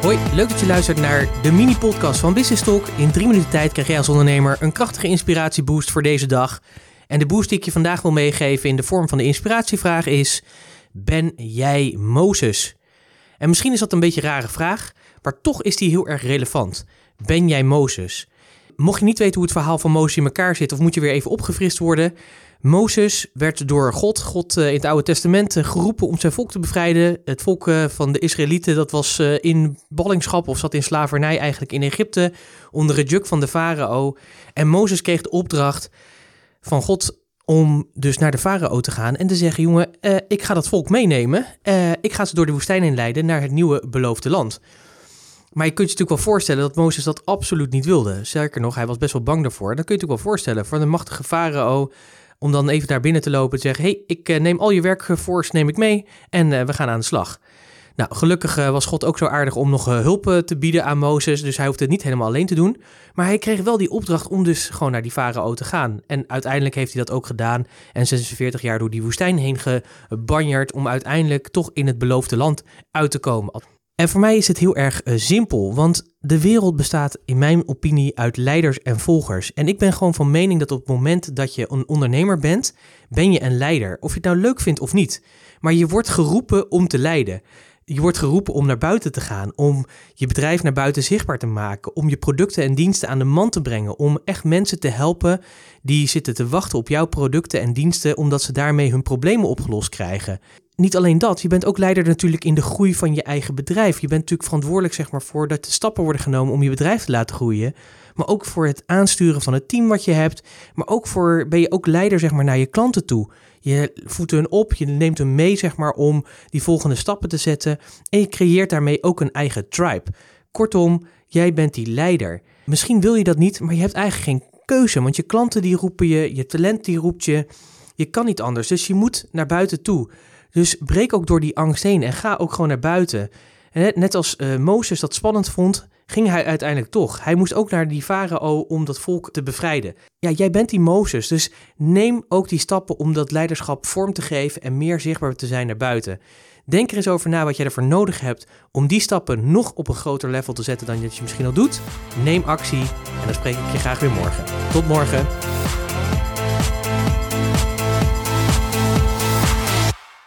Hoi, leuk dat je luistert naar de mini-podcast van Business Talk. In drie minuten tijd krijg jij als ondernemer een krachtige inspiratieboost voor deze dag. En de boost die ik je vandaag wil meegeven in de vorm van de inspiratievraag is... Ben jij Mozes? En misschien is dat een beetje een rare vraag, maar toch is die heel erg relevant. Ben jij Mozes? Mocht je niet weten hoe het verhaal van Mozes in elkaar zit, of moet je weer even opgefrist worden... Mozes werd door God, God eh, in het Oude Testament, eh, geroepen om zijn volk te bevrijden. Het volk eh, van de Israëlieten, dat was in ballingschap of zat in slavernij eigenlijk in Egypte, onder het juk van de farao. En Mozes kreeg de opdracht van God om dus naar de farao te gaan en te zeggen, jongen, ik ga dat volk meenemen. ik ga ze door de woestijn heen leiden naar het nieuwe beloofde land. Maar je kunt je natuurlijk wel voorstellen dat Mozes dat absoluut niet wilde. Sterker nog, hij was best wel bang daarvoor. Dan kun je natuurlijk wel voorstellen, voor de machtige farao om dan even naar binnen te lopen en te zeggen: hey, ik eh, neem al je werkforce neem ik mee en eh, we gaan aan de slag. Nou, gelukkig eh, was God ook zo aardig om nog hulp te bieden aan Mozes. Dus hij hoefde het niet helemaal alleen te doen. Maar hij kreeg wel die opdracht om dus gewoon naar die farao te gaan. En uiteindelijk heeft hij dat ook gedaan. En 46 jaar door die woestijn heen gebanjerd om uiteindelijk toch in het beloofde land uit te komen. En voor mij is het heel erg uh, simpel, want de wereld bestaat in mijn opinie uit leiders en volgers. En ik ben gewoon van mening dat op het moment dat je een ondernemer bent, ben je een leider. Of je het nou leuk vindt of niet. Maar je wordt geroepen om te leiden. Je wordt geroepen om naar buiten te gaan, om je bedrijf naar buiten zichtbaar te maken, om je producten en diensten aan de man te brengen, om echt mensen te helpen die zitten te wachten op jouw producten en diensten, omdat ze daarmee hun problemen opgelost krijgen niet alleen dat, je bent ook leider natuurlijk in de groei van je eigen bedrijf. Je bent natuurlijk verantwoordelijk zeg maar, voor dat de stappen worden genomen om je bedrijf te laten groeien. Maar ook voor het aansturen van het team wat je hebt. Maar ook voor ben je ook leider zeg maar, naar je klanten toe. Je voedt hun op, je neemt hen mee zeg maar, om die volgende stappen te zetten. En je creëert daarmee ook een eigen tribe. Kortom, jij bent die leider. Misschien wil je dat niet, maar je hebt eigenlijk geen keuze. Want je klanten die roepen je, je talent die roept je. Je kan niet anders, dus je moet naar buiten toe. Dus breek ook door die angst heen en ga ook gewoon naar buiten. En net als uh, Mozes dat spannend vond, ging hij uiteindelijk toch. Hij moest ook naar die farao om dat volk te bevrijden. Ja, jij bent die Mozes, dus neem ook die stappen om dat leiderschap vorm te geven en meer zichtbaar te zijn naar buiten. Denk er eens over na wat je ervoor nodig hebt om die stappen nog op een groter level te zetten dan dat je misschien al doet. Neem actie en dan spreek ik je graag weer morgen. Tot morgen.